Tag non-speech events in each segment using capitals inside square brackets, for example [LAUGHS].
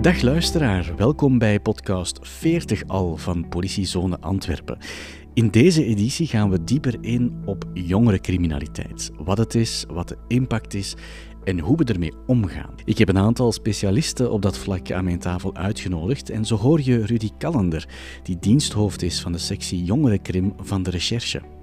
Dag luisteraar, welkom bij podcast 40 al van Politiezone Antwerpen. In deze editie gaan we dieper in op jongerencriminaliteit. Wat het is, wat de impact is en hoe we ermee omgaan. Ik heb een aantal specialisten op dat vlak aan mijn tafel uitgenodigd en zo hoor je Rudy Callender, die diensthoofd is van de sectie jongerencrim van de recherche.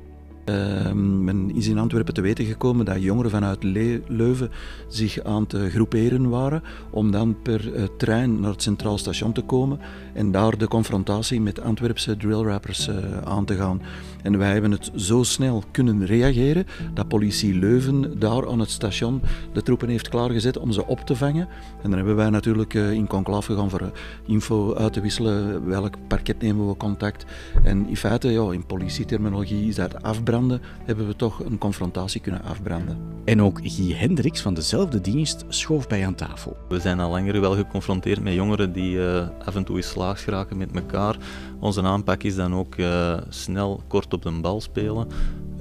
Uh, men is in Antwerpen te weten gekomen dat jongeren vanuit Leuven zich aan het groeperen waren om dan per uh, trein naar het Centraal Station te komen en daar de confrontatie met Antwerpse drillrappers uh, aan te gaan. En wij hebben het zo snel kunnen reageren dat politie Leuven daar aan het station de troepen heeft klaargezet om ze op te vangen. En dan hebben wij natuurlijk in conclave gegaan voor info uit te wisselen, welk parket nemen we contact. En in feite, ja, in politieterminologie is dat afbranden hebben we toch een confrontatie kunnen afbranden. En ook Guy Hendricks van dezelfde dienst schoof bij aan tafel. We zijn al langer wel geconfronteerd met jongeren die uh, af en toe in slaags geraken met elkaar. Onze aanpak is dan ook uh, snel kort op de bal spelen. Uh,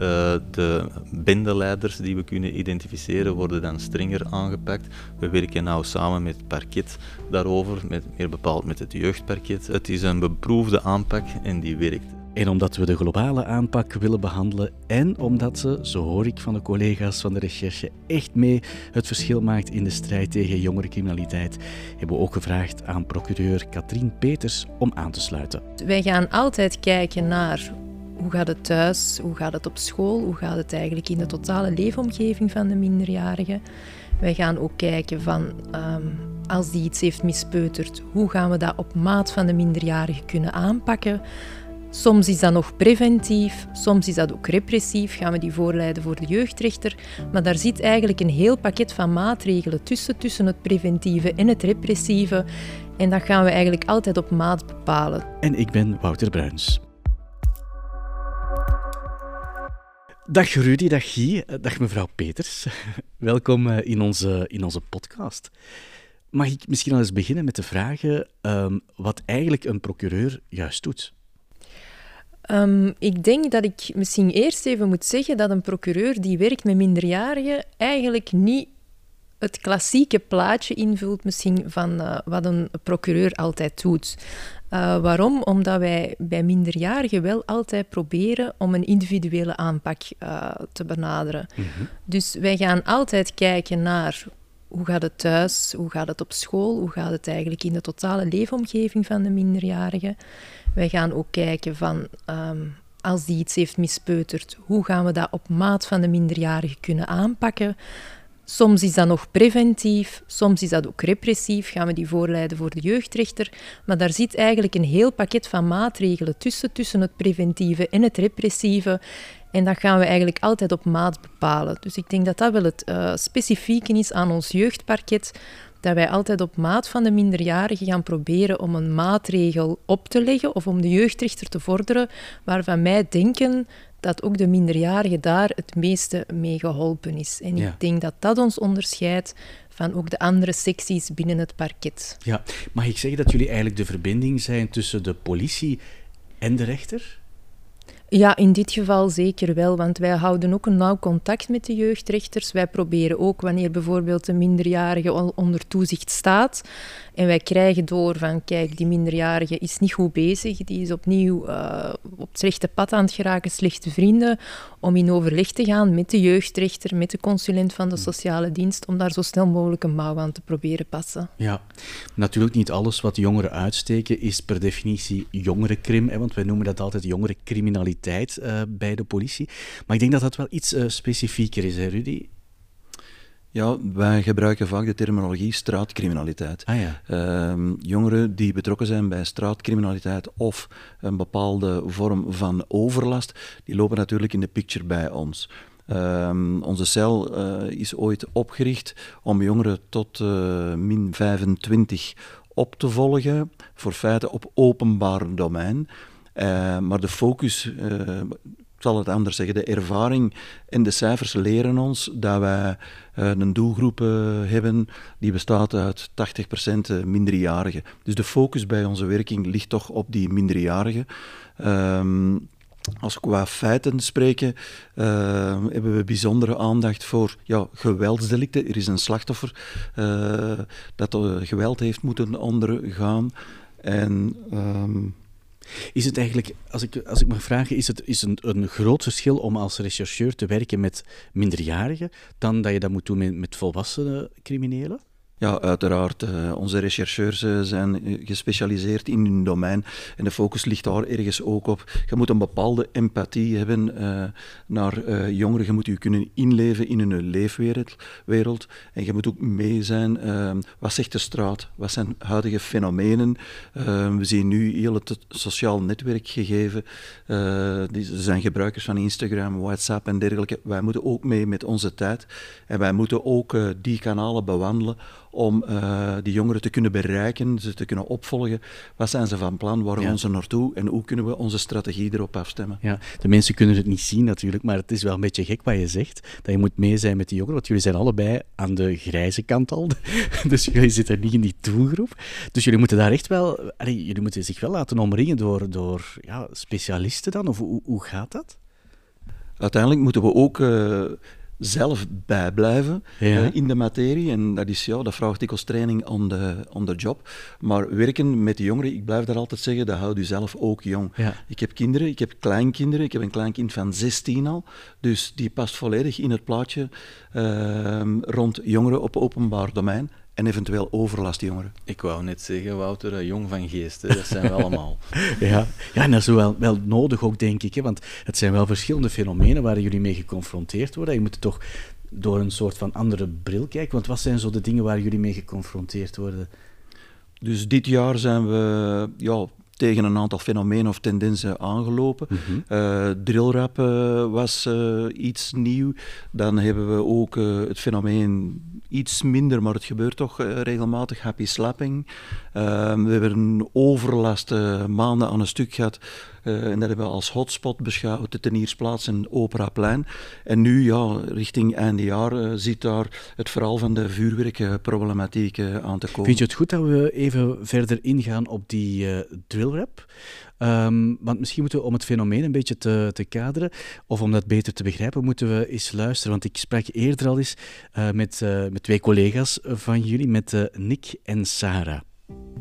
de bendeleiders die we kunnen identificeren worden dan strenger aangepakt. We werken nauw samen met het parket daarover, met, meer bepaald met het jeugdparket. Het is een beproefde aanpak en die werkt. En omdat we de globale aanpak willen behandelen en omdat ze, zo hoor ik van de collega's van de recherche, echt mee het verschil maakt in de strijd tegen jongerencriminaliteit, hebben we ook gevraagd aan procureur Katrien Peters om aan te sluiten. Wij gaan altijd kijken naar hoe gaat het thuis, hoe gaat het op school, hoe gaat het eigenlijk in de totale leefomgeving van de minderjarige. Wij gaan ook kijken van um, als die iets heeft mispeuterd, hoe gaan we dat op maat van de minderjarige kunnen aanpakken. Soms is dat nog preventief, soms is dat ook repressief, gaan we die voorleiden voor de jeugdrechter. Maar daar zit eigenlijk een heel pakket van maatregelen tussen, tussen het preventieve en het repressieve. En dat gaan we eigenlijk altijd op maat bepalen. En ik ben Wouter Bruins. Dag Rudy, dag Guy, dag mevrouw Peters. [LAUGHS] Welkom eh, in onze, in onze podcast. Mag ik misschien al eens beginnen met de vragen um, wat eigenlijk een procureur juist doet? Um, ik denk dat ik misschien eerst even moet zeggen dat een procureur die werkt met minderjarigen eigenlijk niet het klassieke plaatje invult misschien van uh, wat een procureur altijd doet. Uh, waarom? Omdat wij bij minderjarigen wel altijd proberen om een individuele aanpak uh, te benaderen. Mm -hmm. Dus wij gaan altijd kijken naar hoe gaat het thuis, hoe gaat het op school, hoe gaat het eigenlijk in de totale leefomgeving van de minderjarige. Wij gaan ook kijken van um, als die iets heeft mispeuterd, hoe gaan we dat op maat van de minderjarige kunnen aanpakken. Soms is dat nog preventief, soms is dat ook repressief, gaan we die voorleiden voor de jeugdrechter. Maar daar zit eigenlijk een heel pakket van maatregelen tussen, tussen het preventieve en het repressieve. En dat gaan we eigenlijk altijd op maat bepalen. Dus ik denk dat dat wel het uh, specifieke is aan ons jeugdparket. Dat wij altijd op maat van de minderjarigen gaan proberen om een maatregel op te leggen of om de jeugdrechter te vorderen, waarvan wij denken dat ook de minderjarige daar het meeste mee geholpen is. En ja. ik denk dat dat ons onderscheidt van ook de andere secties binnen het parket. Ja, mag ik zeggen dat jullie eigenlijk de verbinding zijn tussen de politie en de rechter? Ja, in dit geval zeker wel, want wij houden ook een nauw contact met de jeugdrechters. Wij proberen ook, wanneer bijvoorbeeld een minderjarige onder toezicht staat, en wij krijgen door van, kijk, die minderjarige is niet goed bezig, die is opnieuw uh, op het slechte pad aan het geraken, slechte vrienden, om in overleg te gaan met de jeugdrechter, met de consulent van de sociale dienst, om daar zo snel mogelijk een mouw aan te proberen passen. Ja, natuurlijk niet alles wat jongeren uitsteken is per definitie jongerencrim, hè, want wij noemen dat altijd jongerencriminaliteit uh, bij de politie. Maar ik denk dat dat wel iets uh, specifieker is, hè, Rudy? Ja, wij gebruiken vaak de terminologie straatcriminaliteit. Ah, ja. uh, jongeren die betrokken zijn bij straatcriminaliteit of een bepaalde vorm van overlast, die lopen natuurlijk in de picture bij ons. Uh, onze cel uh, is ooit opgericht om jongeren tot uh, min 25 op te volgen voor feiten op openbaar domein. Uh, maar de focus zal het anders zeggen. De ervaring en de cijfers leren ons dat wij uh, een doelgroep hebben die bestaat uit 80% minderjarigen. Dus de focus bij onze werking ligt toch op die minderjarigen. Um, als we qua feiten spreken, hebben we bijzondere aandacht voor ja, geweldsdelicten. Er is een slachtoffer dat geweld heeft moeten ondergaan. En um, is het eigenlijk, als ik, als ik mag vragen, is het is een, een groot verschil om als rechercheur te werken met minderjarigen dan dat je dat moet doen met, met volwassene criminelen? Ja, uiteraard. Uh, onze rechercheurs uh, zijn eh, gespecialiseerd in hun domein en de focus ligt daar ergens ook op. Je moet een bepaalde empathie hebben uh, naar jongeren. Je moet je kunnen inleven in hun leefwereld. Wereld. En je moet ook mee zijn. wat zegt de straat? Wat zijn huidige fenomenen? we zien nu heel het sociaal netwerk gegeven. er zijn gebruikers van Instagram, WhatsApp en dergelijke. Wij moeten ook mee met onze tijd. En wij moeten ook die kanalen bewandelen om uh, die jongeren te kunnen bereiken, ze te kunnen opvolgen. Wat zijn ze van plan? Waar gaan ze naartoe? En hoe kunnen we onze strategie erop afstemmen? Ja, de mensen kunnen het niet zien natuurlijk, maar het is wel een beetje gek wat je zegt. Dat je moet mee zijn met die jongeren, want jullie zijn allebei aan de grijze kant al. [LAUGHS] dus jullie zitten niet in die doelgroep. Dus jullie moeten daar echt wel... Allee, jullie moeten zich wel laten omringen door, door ja, specialisten dan? Of hoe, hoe gaat dat? Uiteindelijk moeten we ook... Uh, zelf bijblijven uh, in de materie. En dat, is, ja, dat vraagt dikwijls training on the, on job. Maar werken met de jongeren, ik blijf daar altijd zeggen, dat houdt u zelf ook jong. Ik heb kinderen, ik heb kleinkinderen. Ik heb een kleinkind van 16 al. Dus die past volledig in het plaatje uh, rond jongeren op openbaar domein en eventueel overlastjongeren. Ik wou net zeggen, Wouter, eh, jong van geest, hè? dat zijn we allemaal. [LAUGHS] ja. ja, en dat is wel, wel nodig ook, denk ik. Hè? Want het zijn wel verschillende fenomenen waar jullie mee geconfronteerd worden. Je moet toch door een soort van andere bril kijken. Want wat zijn zo de dingen waar jullie mee geconfronteerd worden? Dus dit jaar zijn we ja, tegen een aantal fenomenen of tendensen aangelopen. Mm drillrap uh, was uh, iets nieuw. Dan hebben we ook het fenomeen iets minder, maar het gebeurt toch regelmatig, happy slapping. Ehm, we hebben een overlast maanden aan een stuk gehad uh, en dat hebben we als hotspot beschouwd, de Teniersplaats en Operaplein. En nu, ja, richting einde jaar, uh, zit daar het verhaal van de vuurwerkproblematiek uh, aan te komen. Vind je het goed dat we even verder ingaan op die drillrap? Um, want misschien moeten we om het fenomeen een beetje te, te, kaderen, of om dat beter te begrijpen, moeten we eens luisteren. Want ik sprak eerder al eens met, met twee collega's van jullie, met Nick en Sarah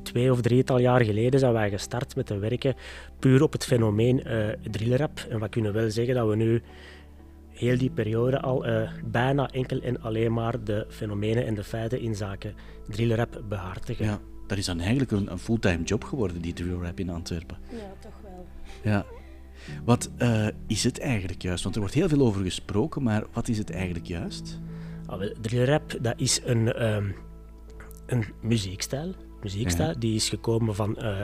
twee of drietal jaar geleden zijn wij gestart met te werken puur op het fenomeen uh, drillrap. En we kunnen wel zeggen dat we nu heel die periode al uh, bijna enkel en alleen maar de fenomenen en de feiten in zaken drillrap behartigen. Ja, dat is dan eigenlijk een, een fulltime job geworden, die drillrap in Antwerpen. Ja, toch wel. Ja. Wat uh, is het eigenlijk juist? Want er wordt heel veel over gesproken, maar wat is het eigenlijk juist? Ah, drillrap, dat is een, um, een muziekstijl muziekstijl. Die is gekomen van uh,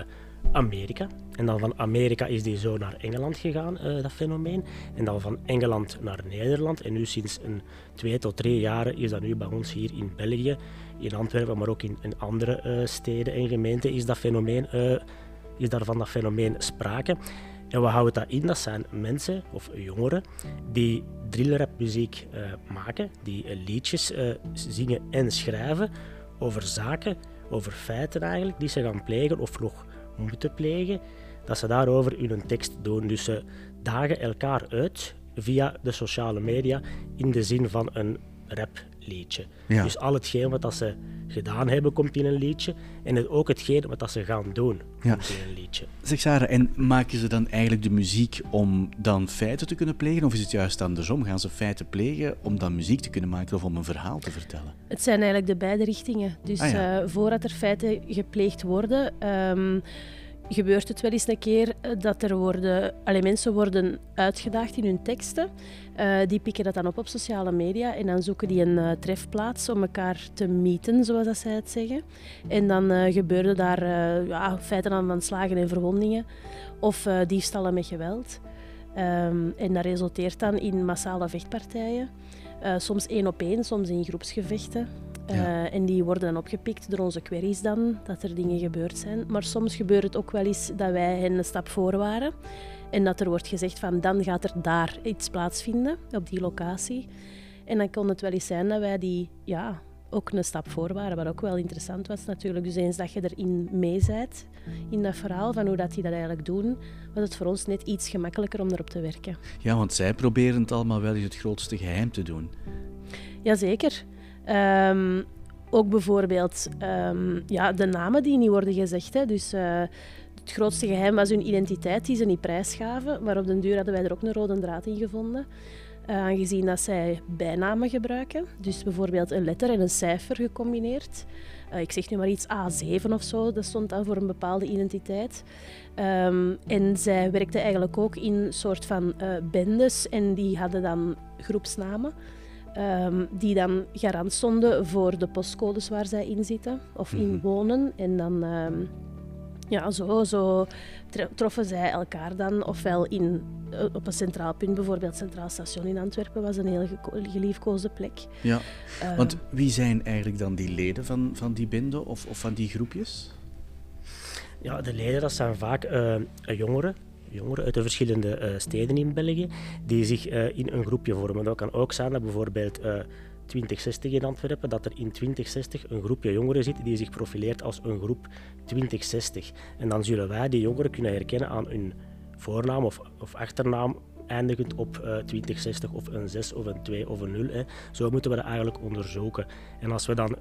Amerika. En dan van Amerika is die zo naar Engeland gegaan, uh, dat fenomeen. En dan van Engeland naar Nederland. En nu sinds een twee tot drie jaren is dat nu bij ons hier in België, in Antwerpen, maar ook in, in andere uh, steden en gemeenten is, dat fenomeen, is daarvan dat fenomeen sprake. En wat houdt dat in? Dat zijn mensen of jongeren die drillrapmuziek uh, maken, die liedjes zingen en schrijven over zaken over feiten eigenlijk, die ze gaan plegen of nog moeten plegen, dat ze daarover hun tekst doen. Dus ze dagen elkaar uit via de sociale media in de zin van een rapliedje. Dus al hetgeen wat dat ze gedaan hebben, komt in een liedje. En het, ook hetgeen wat dat ze gaan doen, ja. komt in een liedje. Zeg Sarah, en maken ze dan eigenlijk de muziek om dan feiten te kunnen plegen? Of is het juist andersom? Gaan ze feiten plegen om dan muziek te kunnen maken of om een verhaal te vertellen? Het zijn eigenlijk de beide richtingen. Dus ah, ja. uh, voordat er feiten gepleegd worden... Um, gebeurt het wel eens een keer eh, dat er worden, alle mensen worden uitgedaagd in hun teksten. Uh, die pikken dat dan op op sociale media en dan zoeken die een uh, trefplaats om elkaar te meeten, zoals dat zij het zeggen. En dan uh, gebeuren daar ja, feiten van slagen en verwondingen of diefstallen met geweld. Um, en dat resulteert dan in massale vechtpartijen. soms één op één, soms in groepsgevechten. Uh, en die worden dan opgepikt door onze queries dan, dat er dingen gebeurd zijn. Maar soms gebeurt het ook wel eens dat wij hen een stap voor waren. En dat er wordt gezegd van dan gaat er daar iets plaatsvinden, op die locatie. En dan kon het wel eens zijn dat wij die ja, ook een stap voor waren, wat ook wel interessant was natuurlijk. Dus eens dat je erin mee bent, in dat verhaal van hoe dat die dat eigenlijk doen, was het voor ons net iets gemakkelijker om erop te werken. Ja, want zij proberen het allemaal wel eens het grootste geheim te doen. Jazeker. Um, ook bijvoorbeeld um, ja, de namen die niet worden gezegd. Hè. Dus uh, het grootste geheim was hun identiteit, die ze niet prijsgaven. Maar op den duur hadden wij er ook een rode draad in gevonden. Uh, aangezien dat zij bijnamen gebruiken. Dus bijvoorbeeld een letter en een cijfer gecombineerd. Uh, ik zeg nu maar iets A7 of zo, dat stond dan voor een bepaalde identiteit. Um, en zij werkten eigenlijk ook in soort van bendes en die hadden dan groepsnamen. Um, die dan garant stonden voor de postcodes waar zij in zitten of in mhm. wonen. En dan um, ja, zo, zo troffen zij elkaar dan, ofwel in, eh, op een centraal punt, bijvoorbeeld Centraal Station in Antwerpen, was een heel geliefkoosde plek. Ja, uh, want wie zijn eigenlijk dan die leden van, van die binden of, of van die groepjes? Ja, de leden dat zijn vaak uh, jongeren, jongeren uit de verschillende uh, steden in België, die zich in een groepje vormen. Dat kan ook zijn dat bijvoorbeeld 2060 in Antwerpen, dat er in 2060 een groepje jongeren zit die zich profileert als een groep 2060. En dan zullen wij die jongeren kunnen herkennen aan hun voornaam of, of achternaam eindigend op uh, eh, 2060 of een 6 of een 2 of een 0. Hè. Zo moeten we dat eigenlijk onderzoeken. En als we dan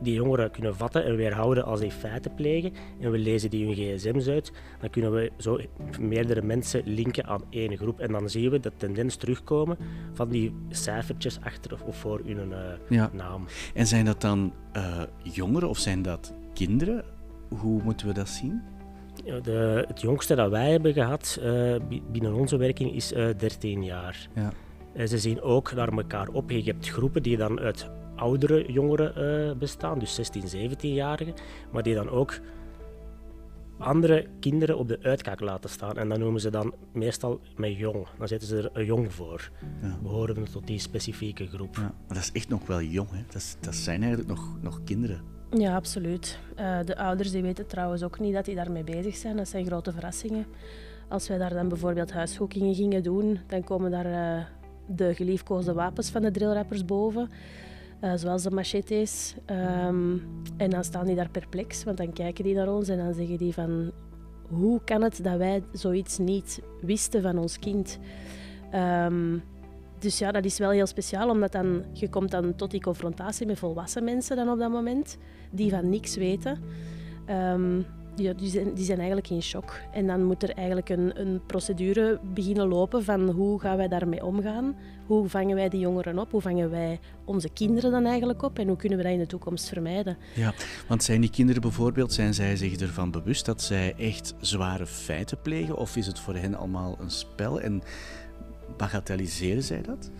die jongeren kunnen vatten en weerhouden als die feiten plegen en we lezen die hun gsm's uit, dan kunnen we zo meerdere mensen linken aan één groep. En dan zien we de tendens terugkomen van die cijfertjes achter of voor hun uh, naam. En zijn dat dan uh, jongeren of zijn dat kinderen? Hoe moeten we dat zien? De, het jongste dat wij hebben gehad uh, binnen onze werking is 13 jaar. Ja. ze zien ook naar elkaar op. Je hebt groepen die dan uit oudere jongeren uh, bestaan, dus 16, 17-jarigen, maar die dan ook andere kinderen op de uitkijk laten staan. En dat noemen ze dan meestal met jong. Dan zetten ze er een jong voor. Ja. We horen tot die specifieke groep. Ja, maar dat is echt nog wel jong, hè? Dat, is, dat zijn eigenlijk nog, nog kinderen. Ja, absoluut. Uh, de ouders die weten trouwens ook niet dat die daarmee bezig zijn. Dat zijn grote verrassingen. Als wij daar dan bijvoorbeeld huiszoekingen gingen doen, dan komen daar uh, de geliefkoosde wapens van de drillrappers boven. Uh, zoals de machetes. Um, en dan staan die daar perplex, want dan kijken die naar ons en dan zeggen die van... Hoe kan het dat wij zoiets niet wisten van ons kind? Um, dus ja, dat is wel heel speciaal, omdat dan, je komt dan tot die confrontatie met volwassen mensen dan op dat moment, die van niks weten. Um, die, die, zijn, zijn eigenlijk in shock. En dan moet er eigenlijk een, een procedure beginnen lopen van hoe gaan wij daarmee omgaan? Hoe vangen wij die jongeren op? Hoe vangen wij onze kinderen dan eigenlijk op? En hoe kunnen we dat in de toekomst vermijden? Ja, want zijn die kinderen bijvoorbeeld, zijn zij zich ervan bewust dat zij echt zware feiten plegen? Of is het voor hen allemaal een spel en bagatelliseren zij dat?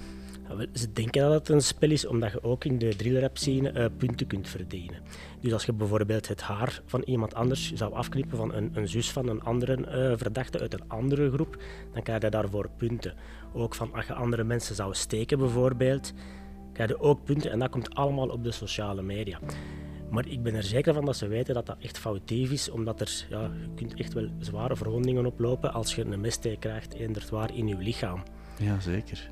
Ze denken dat het een spel is, omdat je ook in de drillrap scene uh, punten kunt verdienen. Dus als je bijvoorbeeld het haar van iemand anders zou afknippen, van een, een zus van een andere uh, verdachte uit een andere groep, dan krijg je daarvoor punten. Ook van als je andere mensen zou steken bijvoorbeeld, krijg je ook punten en dat komt allemaal op de sociale media. Maar ik ben er zeker van dat ze weten dat dat echt foutief is, omdat er, ja, je kunt echt wel zware verwondingen oplopen als je een messteek krijgt, eendert waar in je lichaam. Ja, zeker.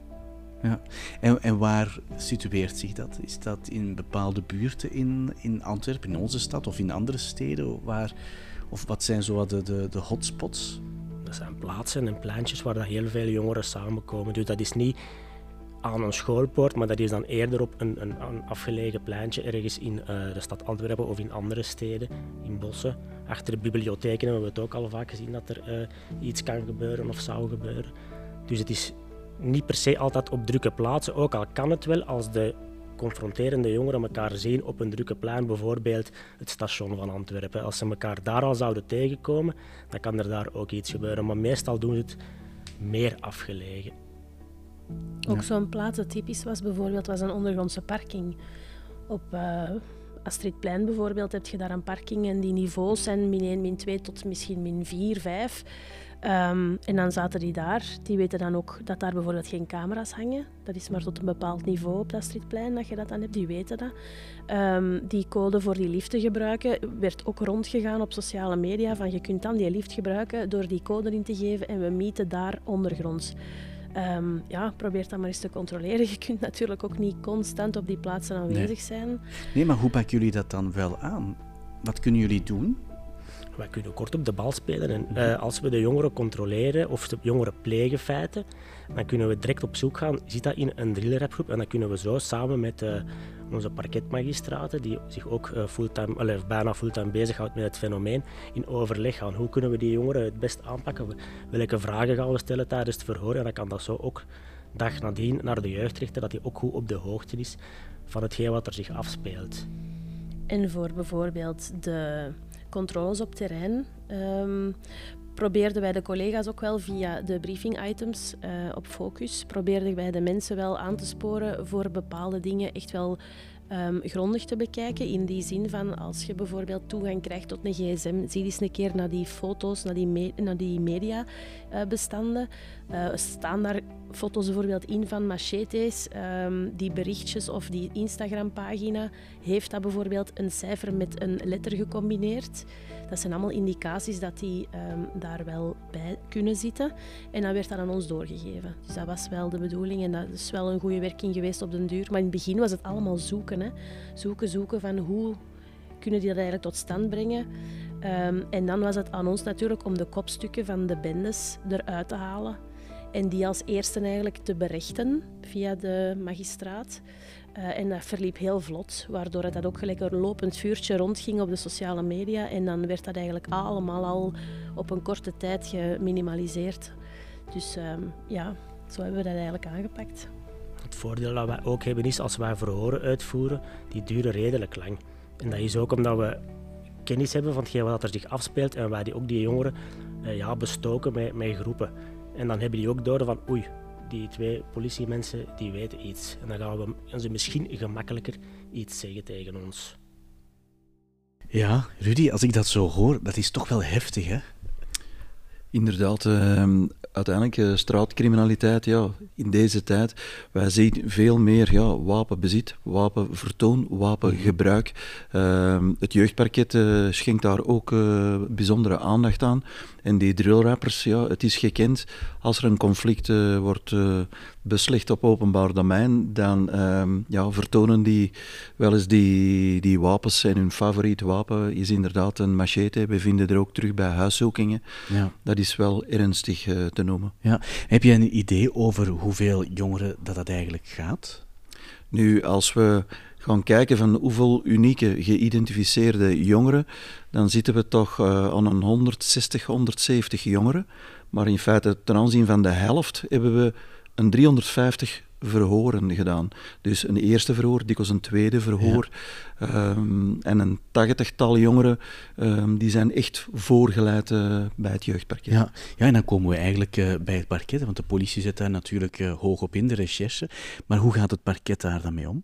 Ja. En, en waar situeert zich dat? Is dat in bepaalde buurten in, in Antwerpen, in onze stad of in andere steden? Waar, of wat zijn zo de, de, de hotspots? Dat zijn plaatsen en pleintjes waar heel veel jongeren samenkomen. Dus dat is niet aan een schoolpoort, maar dat is dan eerder op een, een, een afgelegen pleintje ergens in uh, de stad Antwerpen of in andere steden, in bossen. Achter de bibliotheken hebben we het ook al vaak gezien dat er uh, iets kan gebeuren of zou gebeuren. Dus het is niet per se altijd op drukke plaatsen, ook al kan het wel als de confronterende jongeren elkaar zien op een drukke plein, bijvoorbeeld het station van Antwerpen. Als ze elkaar daar al zouden tegenkomen, dan kan er daar ook iets gebeuren. Maar meestal doen ze het meer afgelegen. Ook zo'n plaats dat typisch was, bijvoorbeeld, was een ondergrondse parking. Op uh, Astridplein bijvoorbeeld heb je daar een parking en die niveaus zijn min 1, min 2 tot misschien min 4, 5. Um, en dan zaten die daar. Die weten dan ook dat daar bijvoorbeeld geen camera's hangen. Dat is maar tot een bepaald niveau op dat Astridplein dat je dat dan hebt. Die weten dat. Um, die code voor die lift te gebruiken werd ook rondgegaan op sociale media. Van je kunt dan die lift gebruiken door die code in te geven en we mieten daar ondergronds. ehm, ja, probeer dat maar eens te controleren. [LAUGHS] Je kunt natuurlijk ook niet constant op die plaatsen aanwezig zijn. Nee, maar hoe pakken jullie dat dan wel aan? Wat kunnen jullie doen? Wij kunnen kort op de bal spelen en uh, als we de jongeren controleren of de jongeren plegen feiten, dan kunnen we direct op zoek gaan, zit dat in een drillrapgroep en dan kunnen we zo samen met uh, onze parketmagistraten, die zich ook uh, fulltime, allez, bijna fulltime bezighoudt met het fenomeen, in overleg gaan. Hoe kunnen we die jongeren het best aanpakken? Welke vragen gaan we stellen tijdens het verhoor? En dan kan dat zo ook dag nadien naar de jeugdrechter, dat hij ook goed op de hoogte is van hetgeen wat er zich afspeelt. En voor bijvoorbeeld de controles op terrein um, probeerden wij de collega's ook wel via de briefing items uh, op focus, probeerden wij de mensen wel aan te sporen voor bepaalde dingen echt wel um, grondig te bekijken. In die zin van als je bijvoorbeeld toegang krijgt tot een gsm, zie eens een keer naar die foto's, naar die, naar die mediabestanden. Uh, staan daar foto's bijvoorbeeld in van machetes, um, die berichtjes of die Instagram-pagina, heeft dat bijvoorbeeld een cijfer met een letter gecombineerd. Dat zijn allemaal indicaties dat die um, daar wel bij kunnen zitten. En dan werd dat aan ons doorgegeven. Dus dat was wel de bedoeling en dat is wel een goede werking geweest op den duur. Maar in het begin was het allemaal zoeken. Hè. Zoeken, zoeken van hoe kunnen die dat eigenlijk tot stand brengen. Um, en dan was het aan ons natuurlijk om de kopstukken van de bendes eruit te halen en die als eerste eigenlijk te berechten via de magistraat. Uh, en dat verliep heel vlot, waardoor het dat ook gelijk een lopend vuurtje rondging op de sociale media. En dan werd dat eigenlijk allemaal al op een korte tijd geminimaliseerd. Dus um, ja, zo hebben we dat eigenlijk aangepakt. Het voordeel dat wij ook hebben is als wij verhoren uitvoeren, die duren redelijk lang. En dat is ook omdat we kennis hebben van hetgeen wat er zich afspeelt en wij die ook die jongeren uh, ja, bestoken met, met groepen. En dan hebben die ook door van oei, die twee politiemensen die weten iets. En dan gaan we ze misschien gemakkelijker iets zeggen tegen ons. Ja, Rudy, als ik dat zo hoor, dat is toch wel heftig, hè? Inderdaad, uh, uiteindelijk uh, straatcriminaliteit, ja, in deze tijd, wij zien veel meer ja, wapenbezit, wapenvertoon, wapengebruik. Uh, het jeugdparket uh, schenkt daar ook uh, bijzondere aandacht aan. En die drillrappers, ja, het is gekend, als er een conflict wordt beslecht op openbaar domein, dan uh, ja, vertonen die wel eens die, die wapens. En hun favoriet wapen is inderdaad een machete. We vinden er ook terug bij huiszoekingen. Ja. Dat is wel ernstig uh, te noemen. Ja. Heb je een idee over hoeveel jongeren dat, dat eigenlijk gaat? Nu, als we gaan kijken van hoeveel unieke geïdentificeerde jongeren, dan zitten we toch uh, aan een 160, 170 jongeren. Maar in feite, ten aanzien van de helft, hebben we een 350 verhoren gedaan. Dus een eerste verhoor, dikwijls een tweede verhoor. Ja. Um, en een tachtigtal jongeren um, die zijn echt voorgeleid uh, bij het jeugdparket. Ja. ja, en dan komen we eigenlijk uh, bij het parket, want de politie zit daar natuurlijk uh, hoog op in, de recherche. Maar hoe gaat het parket daar dan mee om?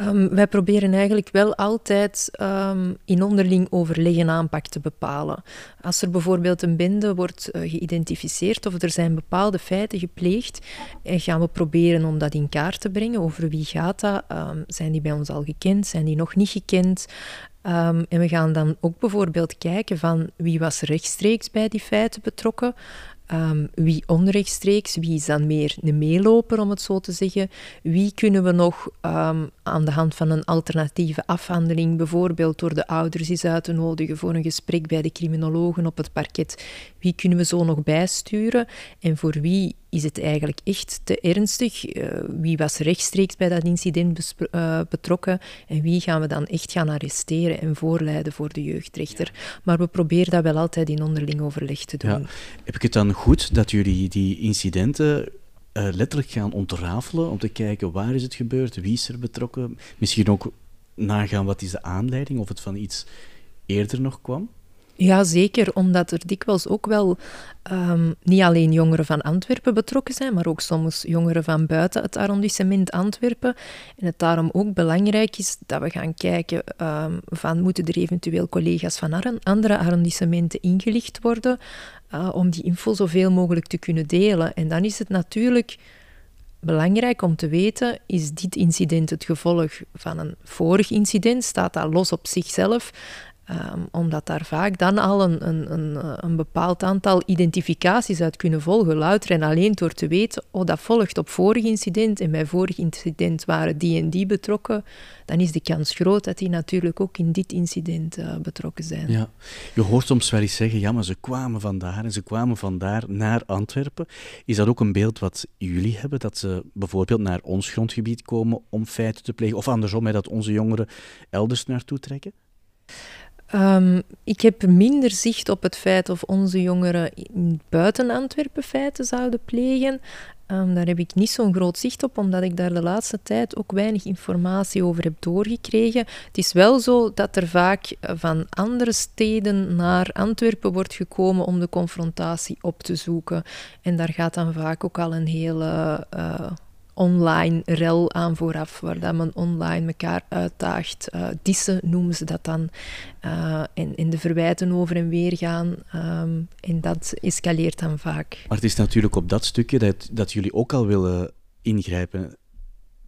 Um, wij proberen eigenlijk wel altijd um, in onderling overleg een aanpak te bepalen. Als er bijvoorbeeld een bende wordt uh, geïdentificeerd of er zijn bepaalde feiten gepleegd, en eh, gaan we proberen om dat in kaart te brengen. Over wie gaat dat? Um, zijn die bij ons al gekend? Zijn die nog niet gekend? En we gaan dan ook bijvoorbeeld kijken van wie was rechtstreeks bij die feiten betrokken. Um, wie onrechtstreeks, wie is dan meer een meeloper, om het zo te zeggen. Wie kunnen we nog um, aan de hand van een alternatieve afhandeling, bijvoorbeeld door de ouders eens uit te nodigen voor een gesprek bij de criminologen op het parket, wie kunnen we zo nog bijsturen en voor wie is het eigenlijk echt te ernstig? Uh, wie was rechtstreeks bij dat incident uh, betrokken en wie gaan we dan echt gaan arresteren en voorleiden voor de jeugdrechter? Maar we proberen dat wel altijd in onderling overleg te doen. Ja. Heb ik het dan goed dat jullie die incidenten uh, letterlijk gaan ontrafelen om te kijken waar is het gebeurd, wie is er betrokken? Misschien ook nagaan wat is de aanleiding of het van iets eerder nog kwam? Ja, zeker, omdat er dikwijls ook wel um, niet alleen jongeren van Antwerpen betrokken zijn, maar ook soms jongeren van buiten het arrondissement Antwerpen. En het daarom ook belangrijk is dat we gaan kijken um, van moeten er eventueel collega's van andere arrondissementen ingelicht worden uh, om die info zoveel mogelijk te kunnen delen. En dan is het natuurlijk belangrijk om te weten, is dit incident het gevolg van een vorig incident? Staat dat los op zichzelf? Um, omdat daar vaak dan al een, een, een, een, bepaald aantal identificaties uit kunnen volgen. Louter en alleen door te weten, oh, dat volgt op vorig incident en bij vorig incident waren die en die betrokken, dan is de kans groot dat die natuurlijk ook in dit incident uh, betrokken zijn. Ja. Je hoort soms wel eens zeggen, ja, maar ze kwamen vandaar en ze kwamen vandaar naar Antwerpen. Is dat ook een beeld wat jullie hebben, dat ze bijvoorbeeld naar ons grondgebied komen om feiten te plegen, of andersom, dat onze jongeren elders naartoe trekken? Um, ik heb minder zicht op het feit of onze jongeren buiten Antwerpen feiten zouden plegen. Um, daar heb ik niet zo'n groot zicht op, omdat ik daar de laatste tijd ook weinig informatie over heb doorgekregen. Het is wel zo dat er vaak van andere steden naar Antwerpen wordt gekomen om de confrontatie op te zoeken. En daar gaat dan vaak ook al een hele. Uh, online rel aan vooraf, waar dat men online elkaar uitdaagt. Uh, dissen noemen ze dat dan. Uh, en, en de verwijten over en weer gaan. Um, en dat escaleert dan vaak. Maar het is natuurlijk op dat stukje dat, dat jullie ook al willen ingrijpen.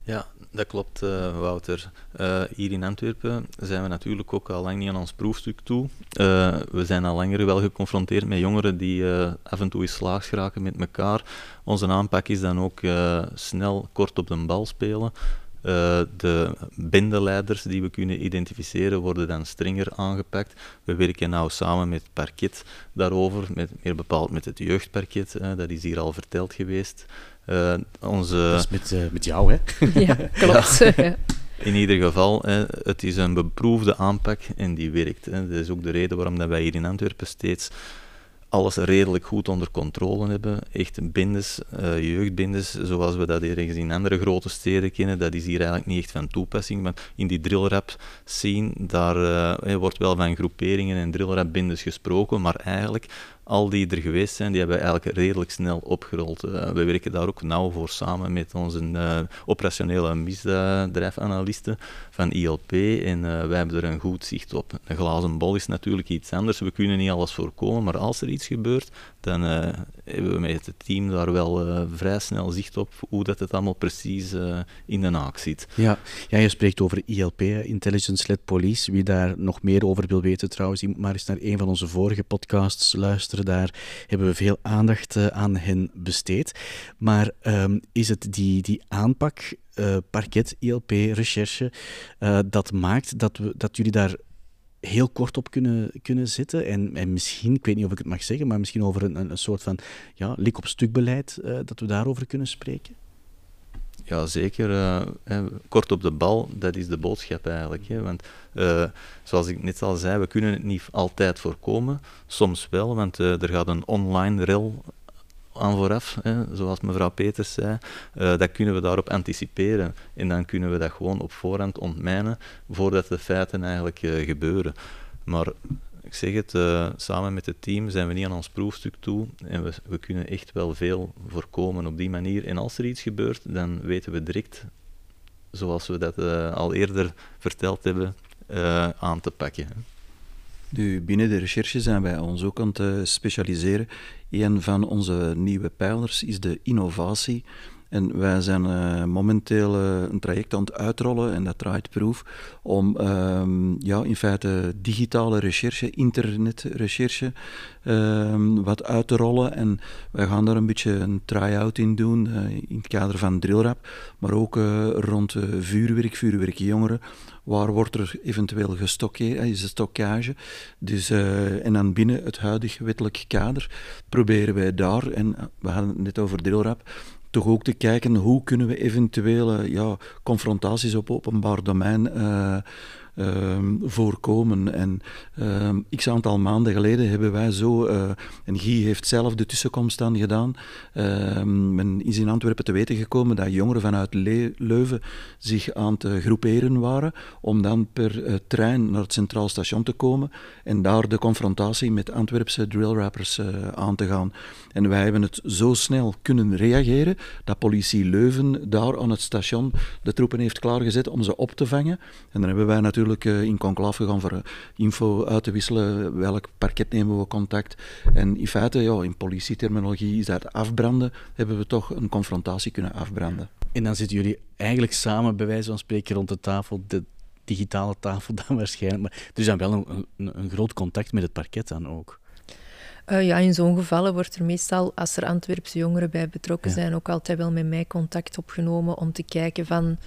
Ja, dat klopt, uh, Wouter. Uh, hier in Antwerpen zijn we natuurlijk ook al lang niet aan ons proefstuk toe. Uh, we zijn al langer wel geconfronteerd met jongeren die af en toe in slaags geraken met elkaar. Onze aanpak is dan ook snel kort op de bal spelen. de bindeleiders die we kunnen identificeren worden dan strenger aangepakt. We werken nou samen met het parket daarover, met, meer bepaald met het jeugdparket. dat is hier al verteld geweest. Uh, onze... Dat is met, uh, met jou, hè? ja, [LAUGHS] klopt. [LAUGHS] Ja. In ieder geval, hè, het is een beproefde aanpak en die werkt. Hè. Dat is ook de reden waarom dat wij hier in Antwerpen steeds alles redelijk goed onder controle hebben. Echt bindes, uh, jeugdbindes, zoals we dat ergens in andere grote steden kennen, dat is hier eigenlijk niet echt van toepassing. Maar in die drillrap scene, daar uh, wordt wel van groeperingen en drillrap bindes gesproken, maar eigenlijk al die er geweest zijn, die hebben we eigenlijk redelijk snel opgerold. Uh, we werken daar ook nauw voor samen met onze uh, operationele misdrijfanalisten van ILP en uh, wij hebben er een goed zicht op. Een glazen bol is natuurlijk iets anders, we kunnen niet alles voorkomen, maar als er iets gebeurt, dan hebben we met het team daar wel vrij snel zicht op hoe dat het allemaal precies in de naak zit. Ja. ja, je spreekt over ILP, Intelligence-led Police. Wie daar nog meer over wil weten trouwens, moet maar eens naar een van onze vorige podcasts luisteren daar hebben we veel aandacht aan hen besteed. Maar um, is het die, die aanpak, parket, ILP, recherche, dat maakt dat, we, dat jullie daar heel kort op kunnen, kunnen zitten. En, en misschien, ik weet niet of ik het mag zeggen, maar misschien over een, een soort van ja, lik op stuk beleid, uh, dat we daarover kunnen spreken? Ja, zeker. Uh, kort op de bal, dat is de boodschap eigenlijk. Hè. Want uh, zoals ik net al zei, we kunnen het niet altijd voorkomen. Soms wel, want er gaat een online rel aan vooraf, hè, zoals mevrouw Peters zei. dat kunnen we daarop anticiperen. En dan kunnen we dat gewoon op voorhand ontmijnen, voordat de feiten eigenlijk gebeuren. Maar ik zeg het, uh, samen met het team zijn we niet aan ons proefstuk toe en we, we kunnen echt wel veel voorkomen op die manier. En als er iets gebeurt, dan weten we direct, zoals we dat al eerder verteld hebben, aan te pakken. Nu, binnen de recherche zijn wij ons ook aan het specialiseren. Een van onze nieuwe pijlers is de innovatie. En wij zijn uh, momenteel uh, een traject aan het uitrollen, en dat draait proef, om um, ja, in feite digitale recherche, internetrecherche, um, wat uit te rollen. En wij gaan daar een beetje een try-out in doen, uh, in het kader van Drillrap, maar ook rond vuurwerk, vuurwerkjongeren. Waar wordt er eventueel gestockeerd, is de stockage. Dus, en dan binnen het huidige wettelijk kader proberen wij daar, en we hadden het net over Drillrap, toch ook te kijken hoe kunnen we eventuele ja, confrontaties op openbaar domein uh, Ehm, voorkomen. En x aantal maanden geleden hebben wij zo, uh, en Guy heeft zelf de tussenkomst aan gedaan, ehm, men is in Antwerpen te weten gekomen dat jongeren vanuit Leuven zich aan te groeperen waren om dan per uh, trein naar het Centraal Station te komen en daar de confrontatie met Antwerpse drillrappers uh, aan te gaan. En wij hebben het zo snel kunnen reageren dat politie Leuven daar aan het station de troepen heeft klaargezet om ze op te vangen. En dan hebben wij natuurlijk natuurlijk uh, in conclave gegaan voor uh, info uit te wisselen. Welk parket nemen we contact? En in feite, ja, in politieterminologie is dat afbranden. Hebben we toch een confrontatie kunnen afbranden. En dan zitten jullie eigenlijk samen, bij wijze van spreken, rond de tafel de digitale tafel [LAUGHS] dan waarschijnlijk. Maar er is dan wel een, een, een groot contact met het parket dan ook. Uh, ja, in zo'n gevallen wordt er meestal, als er Antwerpse jongeren bij betrokken zijn, ook altijd wel met mij contact opgenomen om te kijken van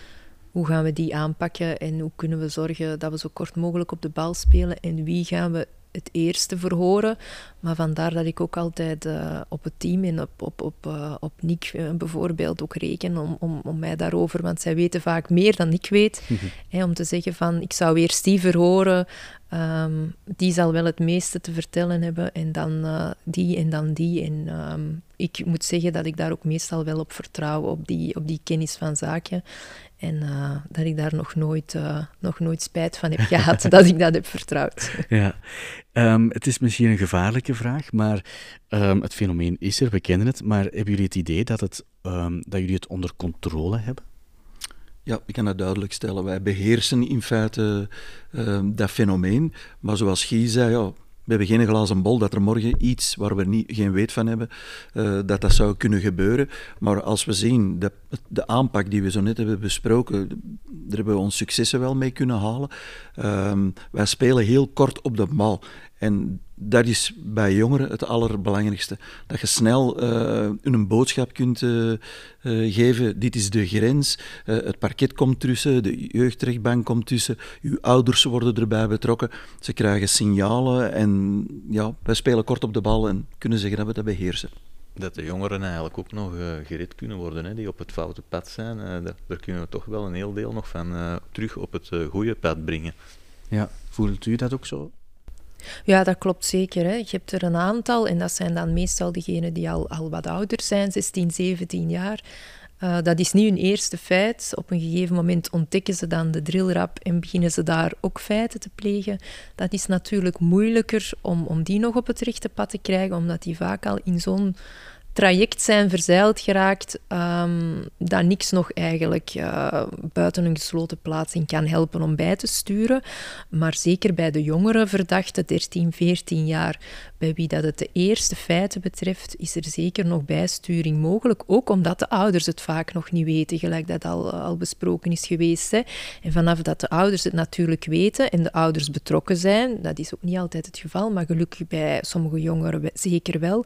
hoe gaan we die aanpakken en hoe kunnen we zorgen dat we zo kort mogelijk op de bal spelen? En wie gaan we het eerste verhoren. Maar vandaar dat ik ook altijd uh, op het team en op, op, op, uh, op Nick uh, bijvoorbeeld ook reken om, om, om mij daarover, want zij weten vaak meer dan ik weet, hè, om te zeggen van ik zou eerst die verhoren, um, die zal wel het meeste te vertellen hebben en dan die en dan die. En um, ik moet zeggen dat ik daar ook meestal wel op vertrouw, op die, op die kennis van zaken. En uh, dat ik daar nog nooit, uh, nog nooit spijt van heb [LAUGHS] gehad dat ik dat heb vertrouwd. Ja, um, het is misschien een gevaarlijke vraag, maar het fenomeen is er, we kennen het. Maar hebben jullie het idee dat, het, dat jullie het onder controle hebben? Ja, ik kan dat duidelijk stellen. Wij beheersen in feite dat fenomeen. Maar zoals Guy zei, ja, we hebben geen glazen bol dat er morgen iets waar we niet, geen weet van hebben, uh, dat dat zou kunnen gebeuren. Maar als we zien de, de aanpak die we zo net hebben besproken, daar hebben we ons successen wel mee kunnen halen. Uh, wij spelen heel kort op de bal. En dat is bij jongeren het allerbelangrijkste. Dat je snel uh, een boodschap kunt uh, uh, geven. Dit is de grens. het parket komt tussen, de jeugdrechtbank komt tussen. Uw ouders worden erbij betrokken. Ze krijgen signalen. En ja, wij spelen kort op de bal en kunnen zeggen dat we dat beheersen. Dat de jongeren eigenlijk ook nog gered kunnen worden, hè, die op het foute pad zijn. daar kunnen we toch wel een heel deel nog van terug op het goede pad brengen. Ja, voelt u dat ook zo? Ja, dat klopt zeker. Hè. Je hebt er een aantal, en dat zijn dan meestal degenen die al, al wat ouder zijn, 16, 17 jaar. Uh, dat is niet hun eerste feit. Op een gegeven moment ontdekken ze dan de drillrap en beginnen ze daar ook feiten te plegen. Dat is natuurlijk moeilijker om, om die nog op het rechte pad te krijgen, omdat die vaak al in zo'n traject zijn verzeild geraakt, um, dat niks nog eigenlijk uh, buiten een gesloten plaatsing kan helpen om bij te sturen. Maar zeker bij de jongere verdachten, 13, 14 jaar, bij wie dat het de eerste feiten betreft, is er zeker nog bijsturing mogelijk. Ook omdat de ouders het vaak nog niet weten, gelijk dat al, al besproken is geweest. Hè. En vanaf dat de ouders het natuurlijk weten en de ouders betrokken zijn, dat is ook niet altijd het geval, maar gelukkig bij sommige jongeren zeker wel,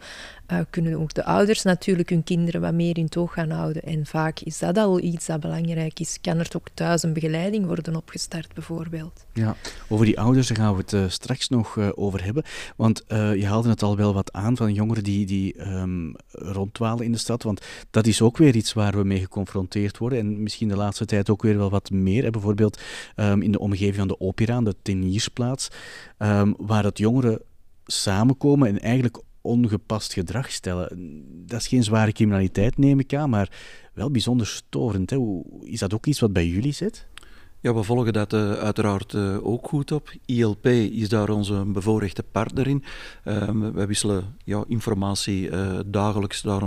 uh, kunnen ook de ouders natuurlijk hun kinderen wat meer in toog gaan houden. En vaak is dat al iets dat belangrijk is. Kan er ook thuis een begeleiding worden opgestart, bijvoorbeeld? Ja, over die ouders gaan we het uh, straks nog uh, over hebben. Want je haalde het al wel wat aan van jongeren die, die um, rondwalen in de stad. Want dat is ook weer iets waar we mee geconfronteerd worden. En misschien de laatste tijd ook weer wel wat meer. Bijvoorbeeld um, in de omgeving van de opera, de teniersplaats, um, waar dat jongeren samenkomen en eigenlijk ongepast gedrag stellen. Dat is geen zware criminaliteit, neem ik aan, maar wel bijzonder storend. Hè? Is dat ook iets wat bij jullie zit? Ja, we volgen dat uh, uiteraard uh, ook goed op. ILP is daar onze bevoorrechte partner in. Uh, we wisselen ja, informatie uh, dagelijks daar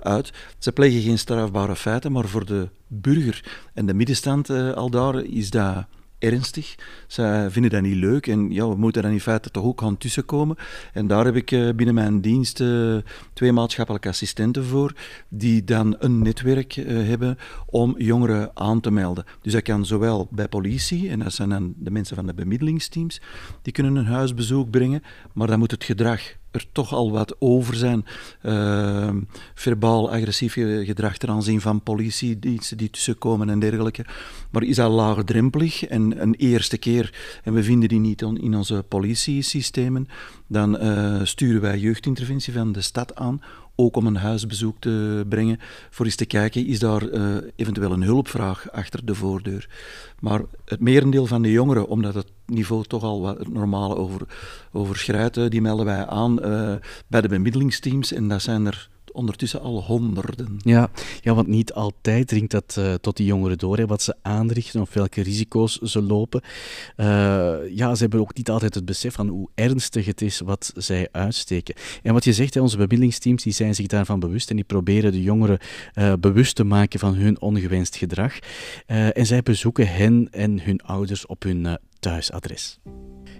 uit. Ze plegen geen strafbare feiten, maar voor de burger en de middenstand al daar is dat ernstig. Zij vinden dat niet leuk en ja, we moeten dan in feite toch ook gaan tussenkomen. En daar heb ik eh, binnen mijn dienst uh, twee maatschappelijke assistenten voor, die dan een netwerk uh, hebben om jongeren aan te melden. Dus dat kan zowel bij politie, en dat zijn dan de mensen van de bemiddelingsteams, die kunnen een huisbezoek brengen, maar dan moet het gedrag er toch al wat over zijn. Uh, verbaal agressief gedrag ten aanzien van politiediensten die tussenkomen en dergelijke. Maar is dat laagdrempelig en een eerste keer, en we vinden die niet in onze politiesystemen, dan uh, sturen wij jeugdinterventie van de stad aan ook om een huisbezoek te brengen, voor eens te kijken, is daar uh, eventueel een hulpvraag achter de voordeur. Maar het merendeel van de jongeren, omdat het niveau toch al wat het normale over, overschrijdt, die melden wij aan uh, bij de bemiddelingsteams en dat zijn er ondertussen al honderden. Ja, ja want niet altijd dringt dat uh, tot die jongeren door, hè, wat ze aanrichten of welke risico's ze lopen. Uh, ja, ze hebben ook niet altijd het besef van hoe ernstig het is wat zij uitsteken. En wat je zegt, hè, onze bemiddelingsteams die zijn zich daarvan bewust en die proberen de jongeren uh, bewust te maken van hun ongewenst gedrag. en zij bezoeken hen en hun ouders op hun thuisadres.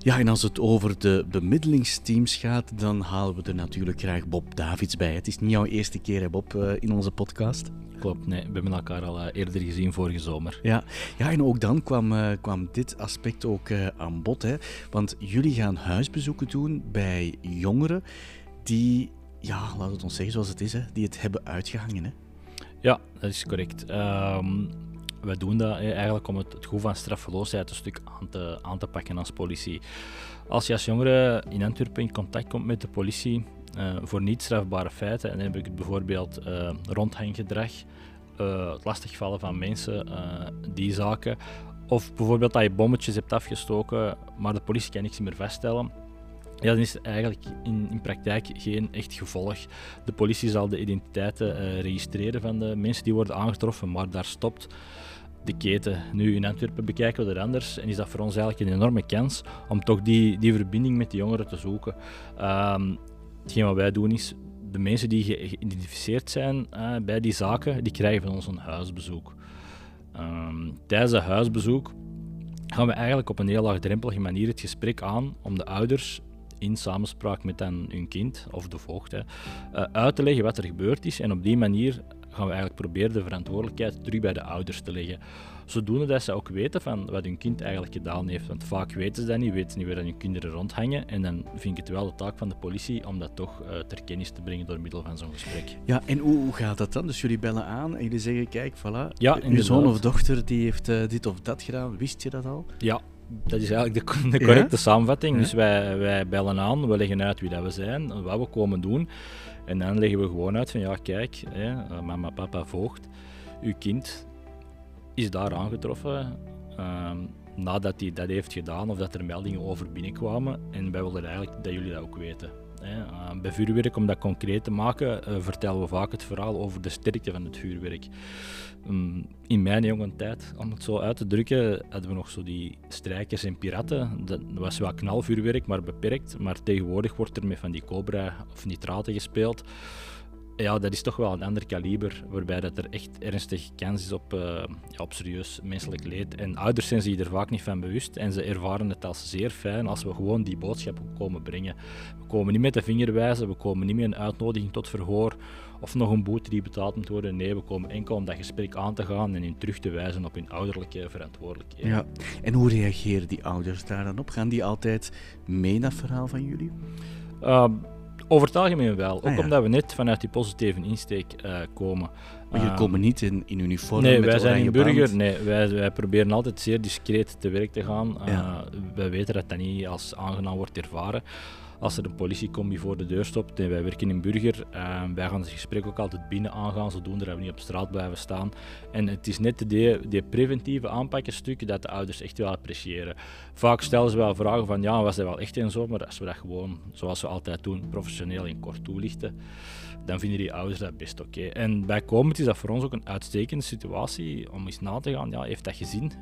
Ja, en als het over de bemiddelingsteams gaat, dan halen we er natuurlijk graag Bob Davids bij. Het is niet jouw eerste keer, hè, Bob, eh, in onze podcast. Klopt, nee, we hebben elkaar al eh, eerder gezien vorige zomer. Ja, ja en ook dan kwam, uh, kwam dit aspect ook uh, aan bod. Hè? Want jullie gaan huisbezoeken doen bij jongeren die, ja, laten we het ons zeggen zoals het is, hè, die het hebben uitgehangen. Hè? Ja, dat is correct. Um, wij doen dat eigenlijk om het, goed van straffeloosheid een stuk aan te, aan te pakken als politie. Als je als jongere in Antwerpen in contact komt met de politie uh, voor niet strafbare feiten, en dan heb ik het bijvoorbeeld uh, rondhanggedrag, uh, het lastigvallen van mensen, die zaken, of bijvoorbeeld dat je bommetjes hebt afgestoken, maar de politie kan niks meer vaststellen. Ja, dan is er eigenlijk in, in praktijk geen echt gevolg. De politie zal de identiteiten registreren van de mensen die worden aangetroffen, maar daar stopt de keten. Nu in Antwerpen bekijken we dat anders en is dat voor ons eigenlijk een enorme kans om toch die, die verbinding met de jongeren te zoeken. Um, hetgeen wat wij doen is, de mensen die geïdentificeerd zijn uh, bij die zaken, die krijgen van ons een huisbezoek. Um, tijdens dat huisbezoek gaan we eigenlijk op een heel laagdrempelige manier het gesprek aan om de ouders in samenspraak met hun kind of de voogd uh, uit te leggen wat er gebeurd is en op die manier gaan we eigenlijk proberen de verantwoordelijkheid terug bij de ouders te leggen. Zodoende dat ze ook weten van wat hun kind eigenlijk gedaan heeft. Want vaak weten ze dat niet, weten ze niet waar hun kinderen rondhangen. En dan vind ik het wel de taak van de politie om dat toch uh, ter kennis te brengen door middel van zo'n gesprek. Ja, en hoe, hoe, gaat dat dan? Dus jullie bellen aan en jullie zeggen, kijk, voilà, ja, uw zoon of dochter die heeft uh, dit of dat gedaan. Wist je dat al? Ja, dat is eigenlijk de, de correcte ja? samenvatting. Ja? Dus wij, wij bellen aan, we leggen uit wie dat we zijn, wat we komen doen. En dan leggen we gewoon uit van ja, kijk, hè, eh, mama, papa, voogd, uw kind is daar aangetroffen um, nadat hij dat heeft gedaan of dat er meldingen over binnenkwamen. En wij willen eigenlijk dat jullie dat ook weten. Uh, bij vuurwerk, om dat concreet te maken, uh, vertellen we vaak het verhaal over de sterkte van het vuurwerk. Um, in mijn jonge tijd, om het zo uit te drukken, hadden we nog zo die strijkers en piraten. Dat was wel knalvuurwerk, maar beperkt. Maar tegenwoordig wordt er met van die cobra of nitraten gespeeld ja, dat is toch wel een ander kaliber, waarbij dat er echt ernstig kans is op, uh, ja, op serieus menselijk leed. En ouders zijn zich er vaak niet van bewust en ze ervaren het als zeer fijn als we gewoon die boodschap komen brengen. We komen niet met de vinger wijzen, we komen niet met een uitnodiging tot verhoor of nog een boete die betaald moet worden. Nee, we komen enkel om dat gesprek aan te gaan en hen terug te wijzen op hun ouderlijke verantwoordelijkheden. Ja. En hoe reageren die ouders daar dan op? Gaan die altijd mee naar verhaal van jullie? Uh, over het algemeen wel. Ook ah, ja. omdat we net vanuit die positieve insteek uh, komen. Maar jullie uh, komen niet in, in uniform Nee, met wij zijn in burger. Nee, wij, wij proberen altijd zeer discreet te werk te gaan. Uh, ja. Wij weten dat dat niet als aangenaam wordt ervaren als er een politiecombi voor de deur stopt. En wij werken in Burger. Uh, wij gaan het gesprek ook altijd binnen aangaan, zodoende dat we niet op straat blijven staan. En het is net die, die preventieve aanpakkenstuk dat de ouders echt wel appreciëren. Vaak stellen ze wel vragen van ja, was dat wel echt en zo, maar als we dat gewoon, zoals we altijd doen, professioneel en kort toelichten, dan vinden die ouders dat best oké. Okay. En bijkomend is dat voor ons ook een uitstekende situatie om eens na te gaan, ja, heeft dat gezien?